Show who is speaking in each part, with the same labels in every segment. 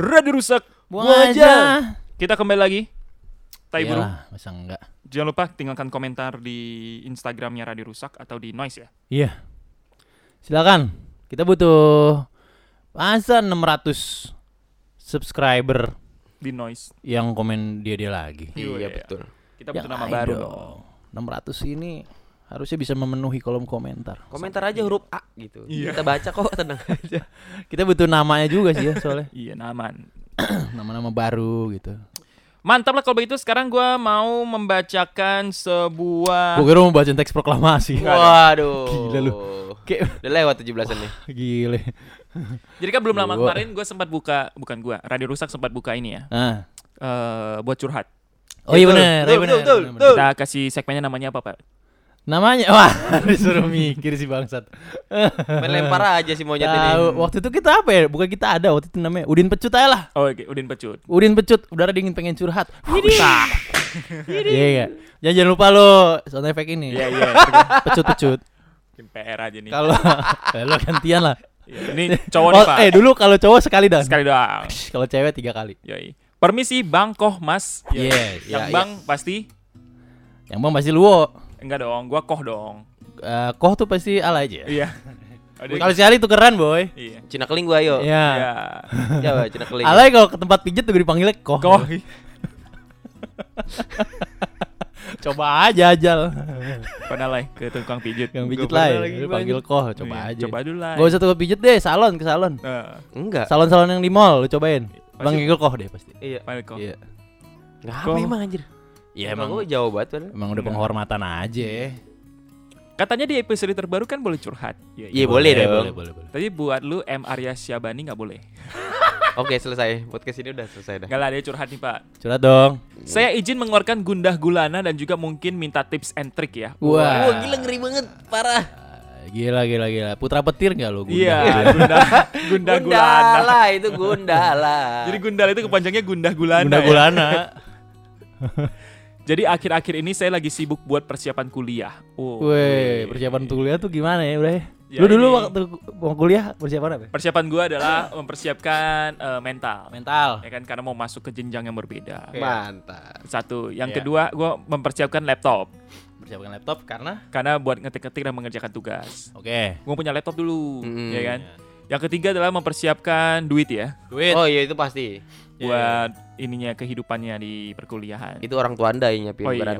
Speaker 1: Radio rusak.
Speaker 2: Buang
Speaker 3: Buang
Speaker 2: aja.
Speaker 1: Kita kembali lagi. Tai.
Speaker 2: Iyalah, masa enggak?
Speaker 1: Jangan lupa tinggalkan komentar di Instagramnya Radio Rusak atau di Noise ya.
Speaker 2: Iya. Silakan. Kita butuh masa 600 subscriber
Speaker 1: Di Noise.
Speaker 2: yang komen dia dia lagi.
Speaker 1: Iya,
Speaker 3: Iya betul.
Speaker 1: Kita
Speaker 2: Ya,
Speaker 1: butuh nama
Speaker 2: ayo
Speaker 1: baru
Speaker 2: dong. 600 ini harusnya bisa memenuhi kolom komentar.
Speaker 3: Komentar aja huruf A gitu.
Speaker 1: Iya.
Speaker 3: Kita baca kok tenang aja.
Speaker 2: Kita butuh namanya juga sih ya soalnya.
Speaker 1: Iya, naman.
Speaker 2: Nama-nama baru gitu.
Speaker 1: Mantap lah kalau begitu sekarang gua mau membacakan sebuah
Speaker 2: Gue kira mau baca teks proklamasi.
Speaker 3: Waduh.
Speaker 2: Gila lu. Kayak
Speaker 3: Udah lewat 17-an nih.
Speaker 2: gile.
Speaker 1: Jadi kan belum lama
Speaker 2: Gua-
Speaker 1: kemarin gue sempat buka bukan gua, Radio Rusak sempat buka ini ya.
Speaker 2: Ah.
Speaker 1: eh buat curhat.
Speaker 2: Oh iya
Speaker 3: Betul,
Speaker 2: benar, iya
Speaker 3: betul,
Speaker 2: benar.
Speaker 3: betul, betul.
Speaker 1: Kita kasih segmennya namanya apa, Pak?
Speaker 2: Namanya wah disuruh mikir si bangsat.
Speaker 3: Main lempar aja si monyet ini.
Speaker 2: Tahu waktu itu kita apa ya? Bukan kita ada waktu itu namanya Udin Pecut aja lah.
Speaker 1: Oh, oke, Udin Pecut.
Speaker 2: Udin Pecut, udara dingin pengen curhat. Iya iya. Jangan, jangan lupa lo sound effect ini.
Speaker 1: Iya, iya.
Speaker 2: Pecut-pecut.
Speaker 1: Bikin PR aja nih.
Speaker 2: Kalau eh, lo gantian lah.
Speaker 1: Iya, Ini cowok nih,
Speaker 2: Oh,
Speaker 1: Pak.
Speaker 2: eh dulu kalau cowok sekali dan
Speaker 1: Sekali doang.
Speaker 2: kalau cewek tiga kali.
Speaker 1: Yoi. Permisi Bang Koh Mas. Ya.
Speaker 2: Iya,
Speaker 1: Yang
Speaker 3: iya,
Speaker 1: Bang pasti
Speaker 2: Yang bang pasti luwo.
Speaker 1: Enggak dong, gua Koh dong.
Speaker 2: Eh, koh tuh pasti ala aja.
Speaker 1: Iya.
Speaker 2: Kalau sekali tukeran boy.
Speaker 1: Iya.
Speaker 3: Cina keling gua ayo.
Speaker 2: Iya.
Speaker 1: Iya.
Speaker 3: Coba Cina keling.
Speaker 2: Alay kalau ke tempat pijet tuh dipanggilnya koh.
Speaker 1: Koh.
Speaker 2: Coba aja ajal.
Speaker 1: Pernah lah ke tukang pijit.
Speaker 2: Yang pijet lah.
Speaker 3: Bang.
Speaker 2: panggil koh, coba
Speaker 1: Iya,
Speaker 2: aja.
Speaker 1: Coba dulu lah.
Speaker 2: Gak usah tukang pijet deh, salon ke salon.
Speaker 1: Nah,
Speaker 3: Enggak.
Speaker 2: Salon-salon yang di mall lu cobain. Panggil koh deh pasti.
Speaker 3: Iya.
Speaker 1: panggil Koh.
Speaker 2: Iya.
Speaker 3: Ngapa
Speaker 1: Kok-
Speaker 3: emang anjir?
Speaker 2: Ya
Speaker 3: Emang
Speaker 2: emang
Speaker 3: gua jauh banget padahal.
Speaker 2: emang udah
Speaker 1: Enggak.
Speaker 2: penghormatan aja.
Speaker 1: Katanya di episode terbaru kan boleh curhat.
Speaker 3: Iya, boleh dong.
Speaker 2: Boleh, boleh, boleh.
Speaker 1: Tapi buat lu M Arya Syabani nggak boleh.
Speaker 3: Oke, selesai. Podcast ini udah selesai dah.
Speaker 1: Gak lah dia curhat nih Pak.
Speaker 2: Curhat dong.
Speaker 1: Saya izin mengeluarkan gundah gulana dan juga mungkin minta tips and trick ya.
Speaker 2: Wah.
Speaker 3: Wah, gila ngeri banget, parah.
Speaker 2: Gila gila gila. Putra petir enggak lu?
Speaker 1: Iya,
Speaker 2: Gunda?
Speaker 1: gundah, gundah gulana.
Speaker 3: Gundala itu Gundala.
Speaker 1: Jadi gundal itu kepanjangnya gundah gulana.
Speaker 2: Gunda
Speaker 1: ya.
Speaker 2: gulana.
Speaker 1: Jadi akhir-akhir ini saya lagi sibuk buat persiapan kuliah. Oh,
Speaker 2: Weh, persiapan untuk kuliah tuh gimana ya, Bre?
Speaker 1: Ya,
Speaker 2: Lu dulu
Speaker 1: ini-
Speaker 2: waktu mau kuliah persiapan apa?
Speaker 1: Persiapan gua adalah mempersiapkan eh, mental.
Speaker 2: Mental.
Speaker 1: Ya kan karena mau masuk ke jenjang yang berbeda.
Speaker 3: Mantap.
Speaker 1: Satu, yang
Speaker 2: Iya.
Speaker 1: kedua gua mempersiapkan laptop
Speaker 2: Persiapkan laptop karena
Speaker 1: karena buat ngetik-ngetik dan mengerjakan tugas.
Speaker 2: Oke.
Speaker 1: Gua punya laptop dulu,
Speaker 3: Mm.
Speaker 1: ya kan? Yang ketiga adalah mempersiapkan duit ya
Speaker 2: Duit.
Speaker 3: Oh iya itu pasti.
Speaker 1: Buat ininya kehidupannya di perkuliahan.
Speaker 3: Itu orang tua Anda yang nyiapin
Speaker 1: Oh iya.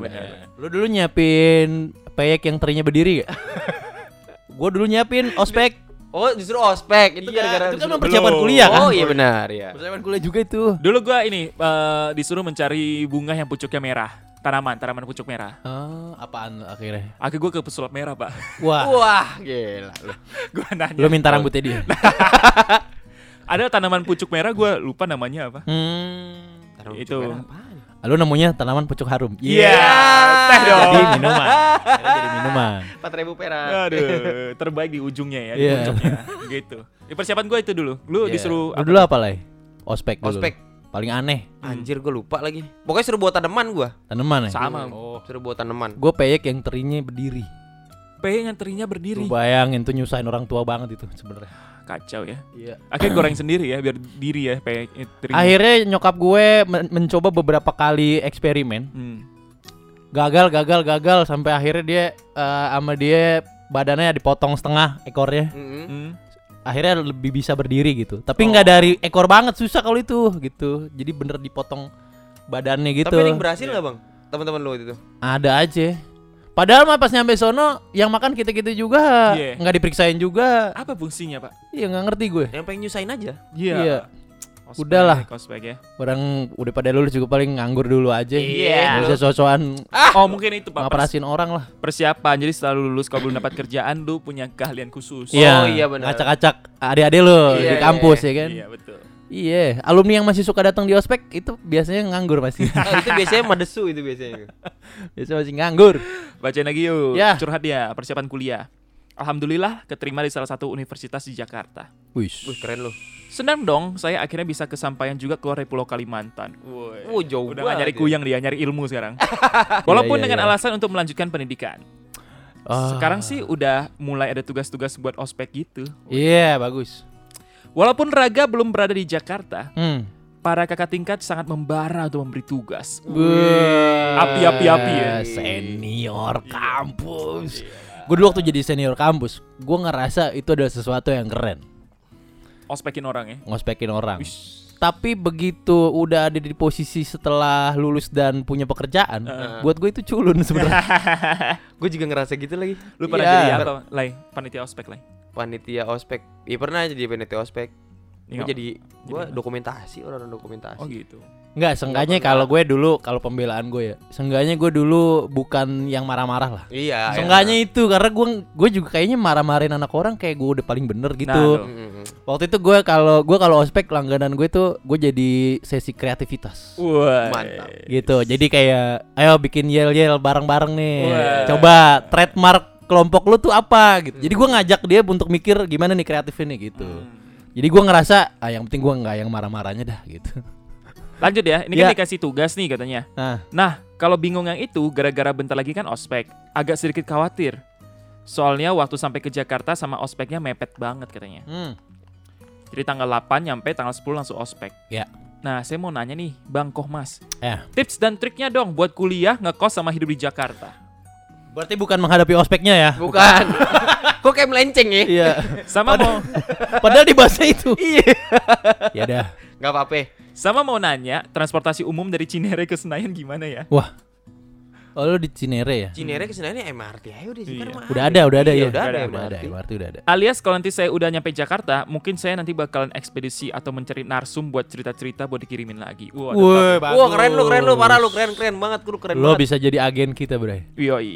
Speaker 2: Lu dulu nyiapin peyek yang terinya berdiri gak? Gua dulu nyiapin ospek.
Speaker 3: Oh, justru ospek itu
Speaker 2: Iya,
Speaker 3: gara-gara
Speaker 2: itu kan
Speaker 1: Belum.
Speaker 2: kuliah kan?
Speaker 3: Oh iya benar ya.
Speaker 2: Persiapan kuliah juga itu.
Speaker 1: Dulu gua ini eh, disuruh mencari bunga yang pucuknya merah, tanaman, tanaman pucuk merah.
Speaker 2: Oh, apaan akhirnya?
Speaker 1: Akhirnya gua ke pesulap merah, Pak.
Speaker 2: Wah,
Speaker 3: Wah, gila lu.
Speaker 1: gua nanya.
Speaker 2: lu minta rambutnya dia.
Speaker 1: Ada tanaman pucuk merah gua lupa namanya apa.
Speaker 2: Hmm.
Speaker 3: Taruh
Speaker 1: Itu.
Speaker 3: cukai apaan?
Speaker 2: Lu nemunya tanaman pucuk harum.
Speaker 1: Iya, teh dong.
Speaker 2: Jadi minuman. Jadi minuman.
Speaker 3: 4000 perak.
Speaker 1: Aduh, terbaik di ujungnya ya, di
Speaker 2: Iya.
Speaker 1: pucuknya. gitu. Di persiapan gua itu dulu. Lu
Speaker 2: Iya.
Speaker 1: disuruh
Speaker 2: Lu dulu apa lah? Ospek dulu.
Speaker 3: Ospek.
Speaker 2: Paling aneh
Speaker 3: Anjir gue lupa lagi. Pokoknya suruh buat tanaman gua.
Speaker 2: tanaman ya.
Speaker 1: sama.
Speaker 3: Oh, suruh buat tanaman.
Speaker 2: Gue peyek yang terinya berdiri.
Speaker 1: P yang terinya berdiri.
Speaker 2: Lu bayangin tuh nyusahin orang tua banget itu sebenarnya.
Speaker 1: Kacau ya.
Speaker 2: Iya.
Speaker 1: Akhirnya goreng sendiri ya biar diri ya P terinya.
Speaker 2: Akhirnya nyokap gue men- mencoba beberapa kali eksperimen.
Speaker 1: Hmm.
Speaker 2: Gagal, gagal, gagal sampai akhirnya dia eh, sama dia badannya dipotong setengah ekornya.
Speaker 3: Mm-mm.
Speaker 1: Hmm.
Speaker 2: Akhirnya lebih bisa berdiri gitu. Tapi
Speaker 1: Oh.
Speaker 2: nggak dari ekor banget susah kalau itu gitu. Jadi bener dipotong badannya gitu.
Speaker 3: Tapi yang berhasil nggak bang? Teman-teman lu itu.
Speaker 2: Ada aja. Padahal mah pas nyampe sono yang makan kita-kita juga
Speaker 1: Iya.
Speaker 2: nggak diperiksain juga.
Speaker 1: Apa fungsinya, Pak?
Speaker 2: Iya nggak ngerti gue.
Speaker 3: Yang pengen nyusahin aja.
Speaker 2: Iya.
Speaker 1: Ospek,
Speaker 2: Udahlah.
Speaker 1: ospek ya.
Speaker 2: Orang udah pada lulus juga paling nganggur dulu aja.
Speaker 1: Iya.
Speaker 2: Bisa sosokan
Speaker 1: Oh mungkin itu pak pers-
Speaker 2: ngaperasin orang lah.
Speaker 1: persiapan. Jadi setelah lu lulus kalau belum dapat kerjaan lu punya keahlian khusus.
Speaker 3: Iya. Oh, iya benar.
Speaker 2: Ngacak-ngacak adik-adik lo
Speaker 3: Iya,
Speaker 2: di
Speaker 3: iya,
Speaker 2: kampus
Speaker 3: iya.
Speaker 2: ya kan.
Speaker 1: Iya betul.
Speaker 2: Iya, alumni yang masih suka datang di ospek itu biasanya nganggur masih.
Speaker 3: Ah, itu biasanya madesu itu biasanya.
Speaker 2: biasanya masih nganggur.
Speaker 1: Bacain lagi yuk.
Speaker 2: Ya.
Speaker 1: Curhat dia persiapan kuliah. Alhamdulillah keterima di salah satu universitas di Jakarta.
Speaker 2: Wih.
Speaker 3: Wih, keren lu.
Speaker 1: Senang dong, saya akhirnya bisa kesampaian juga keluar dari Pulau Kalimantan. Woi.
Speaker 3: Oh, jauh
Speaker 1: Udah gak nyari
Speaker 3: ya.
Speaker 1: kuyang dia, nyari ilmu sekarang. Walaupun
Speaker 2: iya,
Speaker 1: dengan
Speaker 2: iya.
Speaker 1: alasan untuk melanjutkan pendidikan.
Speaker 2: Ah.
Speaker 1: Sekarang sih udah mulai ada tugas-tugas buat ospek gitu.
Speaker 2: Iya, bagus.
Speaker 1: Walaupun Raga belum berada di Jakarta,
Speaker 2: Hmm.
Speaker 1: para kakak tingkat sangat membara untuk memberi tugas. Api-api-api ya.
Speaker 2: Senior kampus. Gue dulu waktu jadi senior kampus, gue ngerasa itu adalah sesuatu yang keren,
Speaker 1: Ospekin orang ya.
Speaker 2: ngospekin orang.
Speaker 1: Wish.
Speaker 2: Tapi begitu udah ada di posisi setelah lulus dan punya pekerjaan,
Speaker 1: Heeh.
Speaker 2: buat gue itu culun sebenarnya.
Speaker 3: Gue juga ngerasa gitu lagi.
Speaker 1: Lu pernah
Speaker 2: Iya.
Speaker 1: jadi apa? Lai, panitia ospek, Lai.
Speaker 3: Panitia ospek. Iya pernah jadi panitia ospek. Gue
Speaker 1: Iya.
Speaker 3: jadi gue
Speaker 1: Jadi-
Speaker 3: dokumentasi orang dokumentasi.
Speaker 1: Oh gitu.
Speaker 2: Enggak, seenggaknya kalau gue dulu, kalau pembelaan gue ya, seenggaknya gue dulu bukan yang marah-marah lah.
Speaker 3: Iya.
Speaker 2: Seenggaknya itu karena gue gue juga kayaknya marah-marahin anak orang kayak gue udah paling bener gitu.
Speaker 1: Nah.
Speaker 2: Waktu itu gue kalau gue kalau ospek langganan gue tuh gue jadi sesi kreativitas.
Speaker 1: Wah.
Speaker 3: Mantap.
Speaker 2: Gitu. Jadi kayak ayo bikin yel-yel bareng-bareng nih.
Speaker 1: Wah.
Speaker 2: Coba trademark kelompok lu tuh apa gitu. Jadi gue ngajak dia untuk mikir gimana nih kreatifnya nih gitu.
Speaker 1: Hmm.
Speaker 2: Jadi gue ngerasa ah yang penting gue nggak yang marah-marahnya dah gitu.
Speaker 1: Lanjut ya, ini
Speaker 2: Ya.
Speaker 1: kan dikasih tugas nih katanya.
Speaker 2: Nah,
Speaker 1: Nah, kalau bingung yang itu gara-gara bentar lagi kan ospek, agak sedikit khawatir. Soalnya waktu sampai ke Jakarta sama ospeknya mepet banget katanya.
Speaker 2: hmm.
Speaker 1: Jadi tanggal 8 nyampe tanggal 10 langsung ospek.
Speaker 2: Ya.
Speaker 1: Nah, saya mau nanya nih, Bang Kohmas.
Speaker 2: Ya.
Speaker 1: Tips dan triknya dong buat kuliah, ngekos sama hidup di Jakarta.
Speaker 2: Berarti bukan menghadapi ospeknya ya?
Speaker 3: Bukan. Kok kayak melenceng ya?
Speaker 2: Iya.
Speaker 1: Sama mau
Speaker 2: Padahal di bahasa itu. Iya. ya dah.
Speaker 3: Gak apa-apa.
Speaker 1: sama mau nanya, transportasi umum dari Cinere ke Senayan gimana ya?
Speaker 2: Wah. Oh lu di Cinere ya?
Speaker 3: Cinere ke sana MRT ayo udah sekarang
Speaker 1: Iya.
Speaker 3: mah
Speaker 2: Udah ada, udah ada
Speaker 3: Iya,
Speaker 2: ya.
Speaker 3: udah ada
Speaker 2: Udah ada,
Speaker 3: MRT.
Speaker 2: MRT udah ada.
Speaker 1: Alias kalau nanti saya udah nyampe Jakarta, mungkin saya nanti bakalan ekspedisi atau mencari narsum buat cerita-cerita buat dikirimin lagi. Wah,
Speaker 2: Woi,
Speaker 3: Wah keren lu keren lu parah lu keren keren banget lu keren
Speaker 2: Lo
Speaker 3: banget.
Speaker 2: bisa jadi agen kita, Bray.
Speaker 1: Yoi.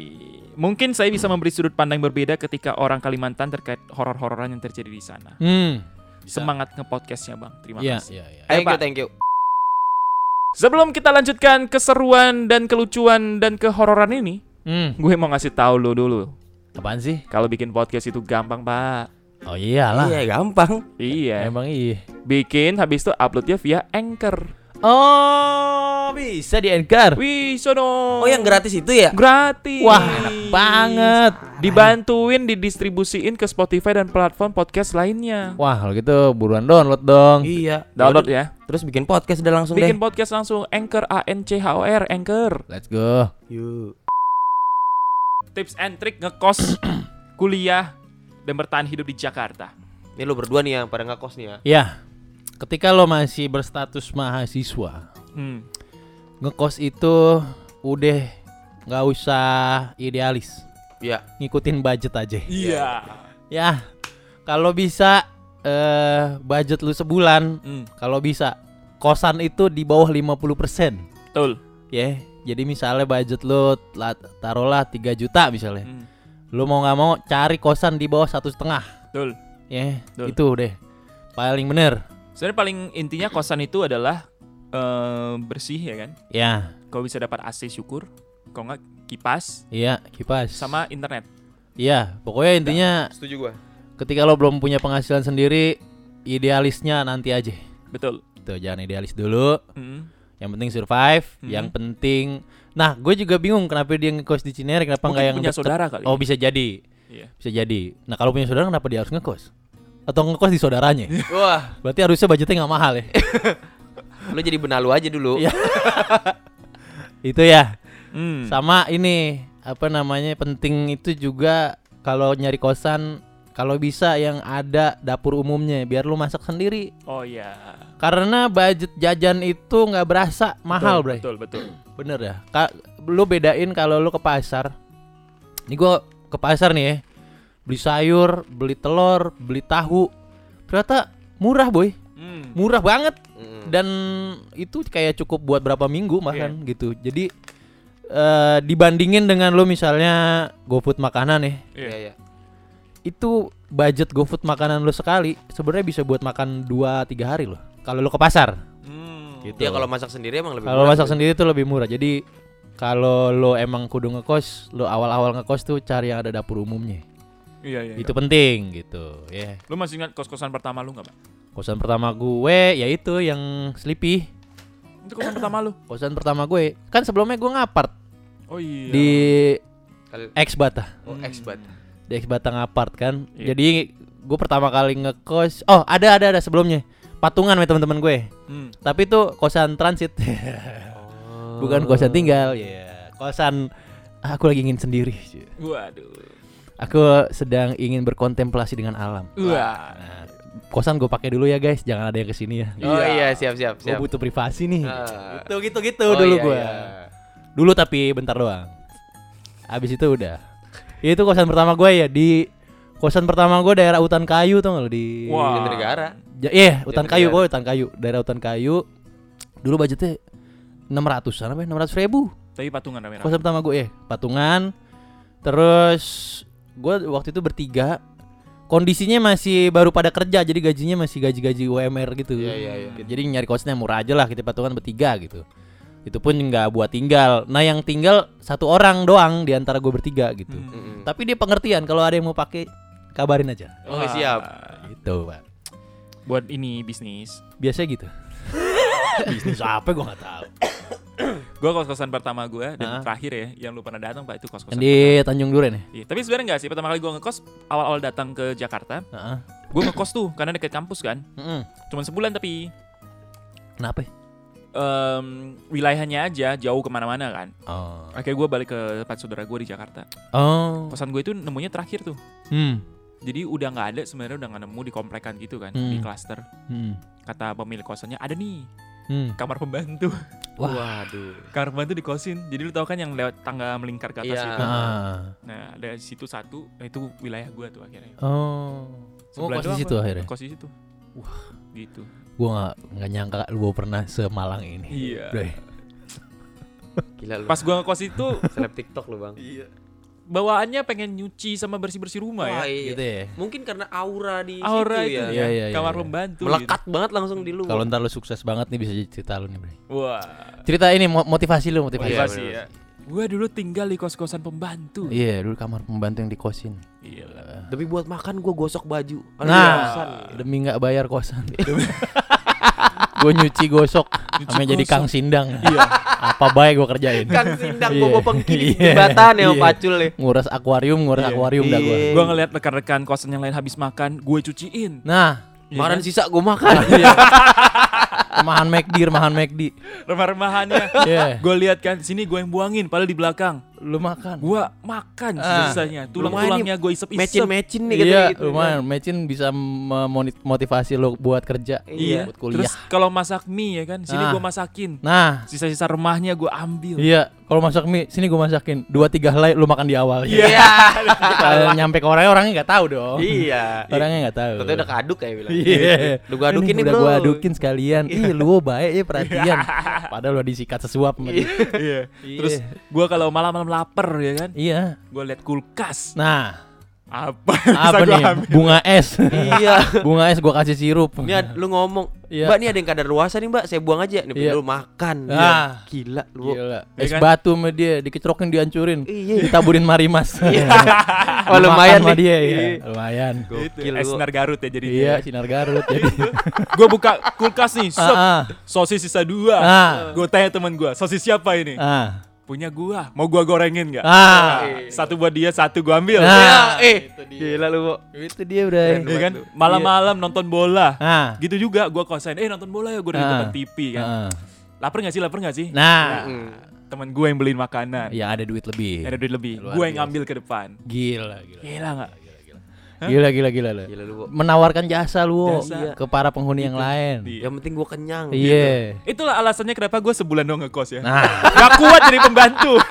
Speaker 1: Mungkin saya bisa memberi sudut pandang berbeda ketika orang Kalimantan terkait horor-hororan yang terjadi di sana.
Speaker 2: Hmm.
Speaker 1: Semangat ngepodcastnya bang. Terima
Speaker 2: Iya,
Speaker 1: kasih.
Speaker 2: iya, iya.
Speaker 1: Ayo,
Speaker 3: Thank you thank you.
Speaker 1: Sebelum kita lanjutkan keseruan dan kelucuan dan kehororan ini,
Speaker 2: Hmm.
Speaker 1: gue mau ngasih tahu lo dulu.
Speaker 2: Apaan sih?
Speaker 1: Kalau bikin podcast itu gampang pak.
Speaker 2: Oh iyalah.
Speaker 3: Iya gampang.
Speaker 1: Iya.
Speaker 2: Emang iya.
Speaker 1: Bikin habis itu uploadnya via Anchor.
Speaker 2: Oh, bisa di Anchor.
Speaker 1: Wih, sono.
Speaker 3: Oh yang gratis itu ya?
Speaker 1: Gratis.
Speaker 2: Wah, enak banget.
Speaker 1: Dibantuin didistribusiin ke Spotify dan platform podcast lainnya.
Speaker 2: Wah, kalau gitu buruan download dong.
Speaker 3: Iya.
Speaker 1: Download ya.
Speaker 3: Terus bikin podcast udah langsung
Speaker 1: Bikin
Speaker 3: deh.
Speaker 1: podcast langsung Anchor A N C H O R Anchor.
Speaker 2: Let's go.
Speaker 3: Yuk.
Speaker 1: Tips and trick ngekos, kuliah dan bertahan hidup di Jakarta.
Speaker 3: Ini lu berdua nih yang pada ngekos nih ya.
Speaker 2: Ya. Ketika lo masih berstatus mahasiswa,
Speaker 1: Hmm.
Speaker 2: Ngekos itu udah nggak usah idealis.
Speaker 3: Iya.
Speaker 2: Ngikutin budget aja.
Speaker 1: Iya.
Speaker 2: Ya. Kalau bisa eh budget lu sebulan,
Speaker 1: Hmm,
Speaker 2: kalau bisa kosan itu di bawah 50%.
Speaker 1: betul.
Speaker 2: Ya. Jadi misalnya budget lu la- taruhlah 3 juta misalnya.
Speaker 1: Hmm,
Speaker 2: Lu mau nggak mau cari kosan di bawah satu setengah.
Speaker 1: betul.
Speaker 2: Ya,
Speaker 1: Betul.
Speaker 2: itu deh. Paling bener.
Speaker 1: Sebenarnya paling intinya kosan itu adalah eh, bersih ya kan.
Speaker 2: Ya,
Speaker 1: Kalau bisa dapat AC syukur. Kalau nggak kipas
Speaker 2: iya kipas.
Speaker 1: sama internet.
Speaker 2: Iya, pokoknya intinya
Speaker 3: Setuju gua.
Speaker 2: ketika lo belum punya penghasilan sendiri, idealisnya nanti aja.
Speaker 1: Betul.
Speaker 2: Tuh, jangan idealis dulu.
Speaker 1: Hmm.
Speaker 2: Yang penting survive,
Speaker 1: Hmm.
Speaker 2: yang penting Nah, gue juga bingung kenapa dia ngekos di Cinere, kenapa
Speaker 1: Mungkin
Speaker 2: nggak yang
Speaker 1: punya
Speaker 2: deket?
Speaker 1: saudara kali.
Speaker 2: Oh, bisa jadi.
Speaker 1: Iya.
Speaker 2: Bisa jadi. Nah, kalau punya saudara kenapa dia harus ngekos? Atau ngekos di saudaranya?
Speaker 3: Wah,
Speaker 2: Berarti harusnya budgetnya nggak mahal ya.
Speaker 3: lu jadi benalu aja dulu.
Speaker 2: Iya. Itu ya.
Speaker 1: Hmm.
Speaker 2: Sama ini apa namanya penting itu juga kalau nyari kosan kalau bisa yang ada dapur umumnya biar lu masak sendiri.
Speaker 1: Oh iya.
Speaker 2: Karena budget jajan itu nggak berasa mahal,
Speaker 1: betul,
Speaker 2: Bray.
Speaker 1: Betul, betul.
Speaker 2: Bener ya. Ka lu bedain kalau lu ke pasar. Ini gua ke pasar nih ya. Beli sayur, beli telur, beli tahu. Ternyata murah, boy.
Speaker 1: Hmm.
Speaker 2: Murah banget
Speaker 3: Mm-mm.
Speaker 2: dan itu kayak cukup buat berapa minggu makan gitu. Jadi eh dibandingin dengan lo misalnya GoFood makanan nih,
Speaker 1: Iya.
Speaker 3: Iya, iya.
Speaker 2: itu budget GoFood makanan lo sekali sebenarnya bisa buat makan 2 3 hari loh. Kalau lo ke pasar.
Speaker 1: Hmm.
Speaker 2: Gitu.
Speaker 3: Ya kalau masak sendiri emang lebih
Speaker 2: Kalau
Speaker 3: murah
Speaker 2: masak
Speaker 3: tuh.
Speaker 2: sendiri tuh lebih murah. Jadi kalau lo emang kudu ngekos, lo awal-awal ngekos tuh cari yang ada dapur umumnya.
Speaker 1: Iya, iya.
Speaker 2: Itu penting gitu. Ya.
Speaker 1: Lu masih ingat kos-kosan pertama lu nggak, Pak?
Speaker 2: Kosan pertama gue yaitu yang Sleepy.
Speaker 1: Itu kosan pertama lu.
Speaker 2: Kosan pertama gue. Kan sebelumnya gue ngapart
Speaker 1: Oh iya.
Speaker 2: di X Bata.
Speaker 3: Oh,
Speaker 1: Hmm.
Speaker 3: X-Bat.
Speaker 2: Di X Bata ngapart kan.
Speaker 1: Iya.
Speaker 2: Jadi gue pertama kali ngekos. Oh, ada ada ada sebelumnya. Patungan sama teman-teman gue.
Speaker 1: Hmm.
Speaker 2: Tapi itu kosan transit.
Speaker 3: Oh.
Speaker 2: Bukan kosan tinggal. Ya, kosan aku lagi ingin sendiri.
Speaker 1: Waduh.
Speaker 2: Aku sedang ingin berkontemplasi dengan alam.
Speaker 1: Wah.
Speaker 2: Nah, kosan gue pakai dulu ya guys, jangan ada yang ke sini ya.
Speaker 3: Oh
Speaker 1: Iya.
Speaker 3: iya, siap siap
Speaker 2: Gue
Speaker 3: siap.
Speaker 2: butuh privasi nih.
Speaker 3: Ah.
Speaker 2: Gitu gitu gitu
Speaker 3: Oh,
Speaker 2: dulu
Speaker 3: iya,
Speaker 2: gue.
Speaker 3: iya.
Speaker 2: Dulu tapi bentar doang. Abis itu udah. Itu kosan pertama gue ya di kosan pertama gue daerah hutan kayu tuh lo di.
Speaker 1: Wah.
Speaker 3: Jatinegara.
Speaker 2: Ja- Iya, hutan kayu, pokoknya hutan kayu, daerah hutan kayu. Dulu budgetnya 600 apa ya? 600 ribu
Speaker 1: Tapi patungan rame-rame.
Speaker 2: Kosan pertama gue, eh, patungan. Terus gue waktu itu bertiga. Kondisinya masih baru pada kerja, jadi gajinya masih gaji-gaji UMR gitu.
Speaker 3: Iya, iya, iya.
Speaker 2: Jadi nyari kosnya murah aja lah, kita patungan bertiga gitu. Itu pun nggak buat tinggal. Nah yang tinggal satu orang doang di antara gue bertiga gitu.
Speaker 1: Hmm.
Speaker 3: Mm-mm.
Speaker 2: Tapi dia pengertian kalau ada yang mau pakai kabarin aja.
Speaker 3: Oh,
Speaker 1: Wah.
Speaker 3: siap.
Speaker 2: Gitu pak.
Speaker 1: Buat ini bisnis.
Speaker 2: Biasanya gitu. Bisnis apa gue nggak tahu.
Speaker 1: Gua kos-kosan pertama gua dan
Speaker 2: Ah.
Speaker 1: terakhir ya yang lu pernah datang Pak itu kos-kosan.
Speaker 2: Yang di Tanjung Duren ya.
Speaker 1: pertama. Iya, tapi sebenarnya enggak sih pertama kali gua ngekos awal-awal datang ke Jakarta,
Speaker 2: Heeh.
Speaker 1: gua ngekos tuh karena deket kampus kan.
Speaker 2: Mm-mm.
Speaker 1: Cuman sebulan tapi
Speaker 2: Kenapa?
Speaker 1: em, wilayahnya aja jauh ke mana-mana kan.
Speaker 2: Oh.
Speaker 1: Akhirnya gua balik ke tempat saudara gua di Jakarta.
Speaker 2: Oh.
Speaker 1: Kosan gue itu nemunya terakhir tuh.
Speaker 2: Hmm.
Speaker 1: Jadi udah nggak ada sebenarnya udah nggak nemu di komplekan gitu kan
Speaker 2: Hmm.
Speaker 1: di klaster.
Speaker 2: Hmm.
Speaker 1: Kata pemilik kosannya ada nih
Speaker 2: Hmm.
Speaker 1: kamar pembantu.
Speaker 2: Wah.
Speaker 3: Waduh.
Speaker 1: kamar pembantu dikosin. Jadi lu tahu kan yang lewat tangga melingkar ke atas
Speaker 3: Iya.
Speaker 1: itu.
Speaker 2: Ah.
Speaker 1: Nah, ada di situ satu, nah itu wilayah gua tuh akhirnya.
Speaker 2: Oh. Oh,
Speaker 1: Sebulan
Speaker 2: kos di situ akhirnya.
Speaker 1: Kos di situ. Wah, gitu.
Speaker 2: Gua nggak nggak nyangka lu pernah semalang ini.
Speaker 1: Iya.
Speaker 2: Doi.
Speaker 3: Gila lu.
Speaker 1: Pas gua ngekos itu
Speaker 3: seleb TikTok lu, Bang.
Speaker 1: Bawaannya pengen nyuci sama bersih-bersih rumah
Speaker 3: Wah,
Speaker 1: ya.
Speaker 3: iya.
Speaker 2: Gitu ya.
Speaker 3: Mungkin karena aura di
Speaker 1: Aura
Speaker 3: situ
Speaker 1: itu
Speaker 3: ya.
Speaker 1: ya,
Speaker 2: Iya, iya, iya,
Speaker 1: kamar
Speaker 2: iya.
Speaker 1: pembantu.
Speaker 3: Melekat banget langsung di lu.
Speaker 2: Kalau ntar lu sukses banget nih bisa jadi cerita lu nih, Bre.
Speaker 1: gitu. Wah,
Speaker 2: Cerita ini mo- motivasi lu, motivasi.
Speaker 3: Iya,
Speaker 1: motivasi ya. Gua dulu tinggal di kos-kosan pembantu.
Speaker 2: Iya, dulu kamar pembantu yang dikosin.
Speaker 1: Gila.
Speaker 3: Demi buat makan gua gosok baju. Aduh,
Speaker 2: Nah, demi nggak bayar kosan. gue nyuci gosok, sampai jadi kang sindang. Iya. Apa baik gue kerjain.
Speaker 3: Kang Sindang
Speaker 2: Iya.
Speaker 3: bawa pengkini
Speaker 2: Iya.
Speaker 3: jembatan ya
Speaker 2: Iya.
Speaker 3: pacul ya.
Speaker 2: Nguras akuarium, nguras
Speaker 1: Iya.
Speaker 2: akuarium dah gue.
Speaker 3: Iya.
Speaker 1: Gua ngeliat rekan-rekan kosan yang lain habis makan, gue cuciin.
Speaker 2: Nah,
Speaker 1: Iya
Speaker 3: Kemarin
Speaker 1: kan?
Speaker 3: sisa gua makan.
Speaker 2: remahan McD, remahan McD.
Speaker 1: remah-remahannya.
Speaker 2: Iya.
Speaker 1: gue lihat kan, sini gue yang buangin, padahal di belakang.
Speaker 2: Lu makan.
Speaker 1: Gua makan
Speaker 2: Ah.
Speaker 1: sisanya. Tulang-tulangnya gue isep-isep.
Speaker 3: Mecin-mecin nih
Speaker 2: Iya,
Speaker 3: gitu.
Speaker 2: lumayan. Mecin bisa memotivasi lo buat kerja,
Speaker 3: Iya.
Speaker 2: buat kuliah.
Speaker 1: Terus kalau masak mie ya kan, sini
Speaker 2: Ah.
Speaker 1: gue masakin.
Speaker 2: Nah,
Speaker 1: Sisa-sisa remahnya gue ambil.
Speaker 2: iya. Kalau masak mie, sini gue masakin. Dua tiga helai lu makan di awal.
Speaker 3: Iya.
Speaker 2: Kalau nyampe ke orangnya orangnya nggak tahu dong.
Speaker 3: Iya.
Speaker 2: Orangnya nggak tahu.
Speaker 3: Katanya udah kaduk kayak bilang.
Speaker 2: Iya.
Speaker 3: Lu gua adukin
Speaker 2: Ini
Speaker 3: nih,
Speaker 2: udah
Speaker 3: Bro.
Speaker 2: gua adukin sekalian. Ih, lu baik ya perhatian. Padahal udah disikat sesuap.
Speaker 1: Iya.
Speaker 2: Iya.
Speaker 1: Terus gue kalau malam-malam lapar ya kan,
Speaker 2: Iya.
Speaker 1: gue liat kulkas.
Speaker 2: Nah,
Speaker 1: Apa?
Speaker 2: apa
Speaker 1: gua
Speaker 2: nih?
Speaker 1: ambil?
Speaker 2: Bunga es.
Speaker 3: Iya.
Speaker 2: Bunga es gua kasih sirup.
Speaker 3: Ini lu ngomong,
Speaker 2: Iya.
Speaker 3: Mbak ini ada yang kadar luasa nih Mbak, saya buang aja. Nih
Speaker 2: Iya.
Speaker 3: lu makan.
Speaker 2: Ah.
Speaker 3: Gila lu.
Speaker 2: Gila.
Speaker 1: Iya
Speaker 2: Es
Speaker 1: kan?
Speaker 2: batu sama dia, dikecrokin dihancurin.
Speaker 3: Iya.
Speaker 2: Ditaburin marimas.
Speaker 3: Oh, lumayan
Speaker 2: sama
Speaker 3: nih.
Speaker 2: dia ya.
Speaker 3: Iya.
Speaker 2: Lumayan.
Speaker 3: Gokil
Speaker 1: es
Speaker 3: lu.
Speaker 1: sinar Garut ya jadi.
Speaker 2: Iya, sinar Garut jadi.
Speaker 1: gue buka kulkas nih, set,
Speaker 2: Ah,
Speaker 1: sosis sisa dua.
Speaker 2: Ah.
Speaker 1: Gue tanya teman gue, sosis siapa ini?
Speaker 2: ah.
Speaker 1: Punya gua. Mau gua gorengin nggak?
Speaker 2: Ah.
Speaker 1: Satu buat dia, satu gua ambil.
Speaker 2: Nah,
Speaker 3: eh,
Speaker 2: itu dia.
Speaker 3: gila lu, Bu.
Speaker 2: Itu dia, Bray.
Speaker 1: Iya kan? Malam-malam nonton bola.
Speaker 2: Ah.
Speaker 1: Gitu juga gua kosain, eh nonton bola ya gue di
Speaker 2: Ah.
Speaker 1: depan TV kan.
Speaker 2: Ah.
Speaker 1: Lapar gak sih? Lapar gak sih?
Speaker 2: Nah,
Speaker 3: Mm.
Speaker 1: Temen gue yang beliin makanan.
Speaker 2: yang ada duit lebih.
Speaker 1: Ada duit lebih. Gue yang ngambil ke depan.
Speaker 2: Gila, gila.
Speaker 1: Gila gak?
Speaker 2: Gila gila gila lu.
Speaker 3: Gila, lu
Speaker 2: Menawarkan jasa lu
Speaker 1: jasa.
Speaker 2: ke para penghuni yang lain.
Speaker 3: Yang penting gua kenyang.
Speaker 2: Iya. Gitu.
Speaker 1: Itulah alasannya kenapa gua sebulan doang ngekos ya.
Speaker 2: Nah.
Speaker 1: Gak kuat jadi pembantu.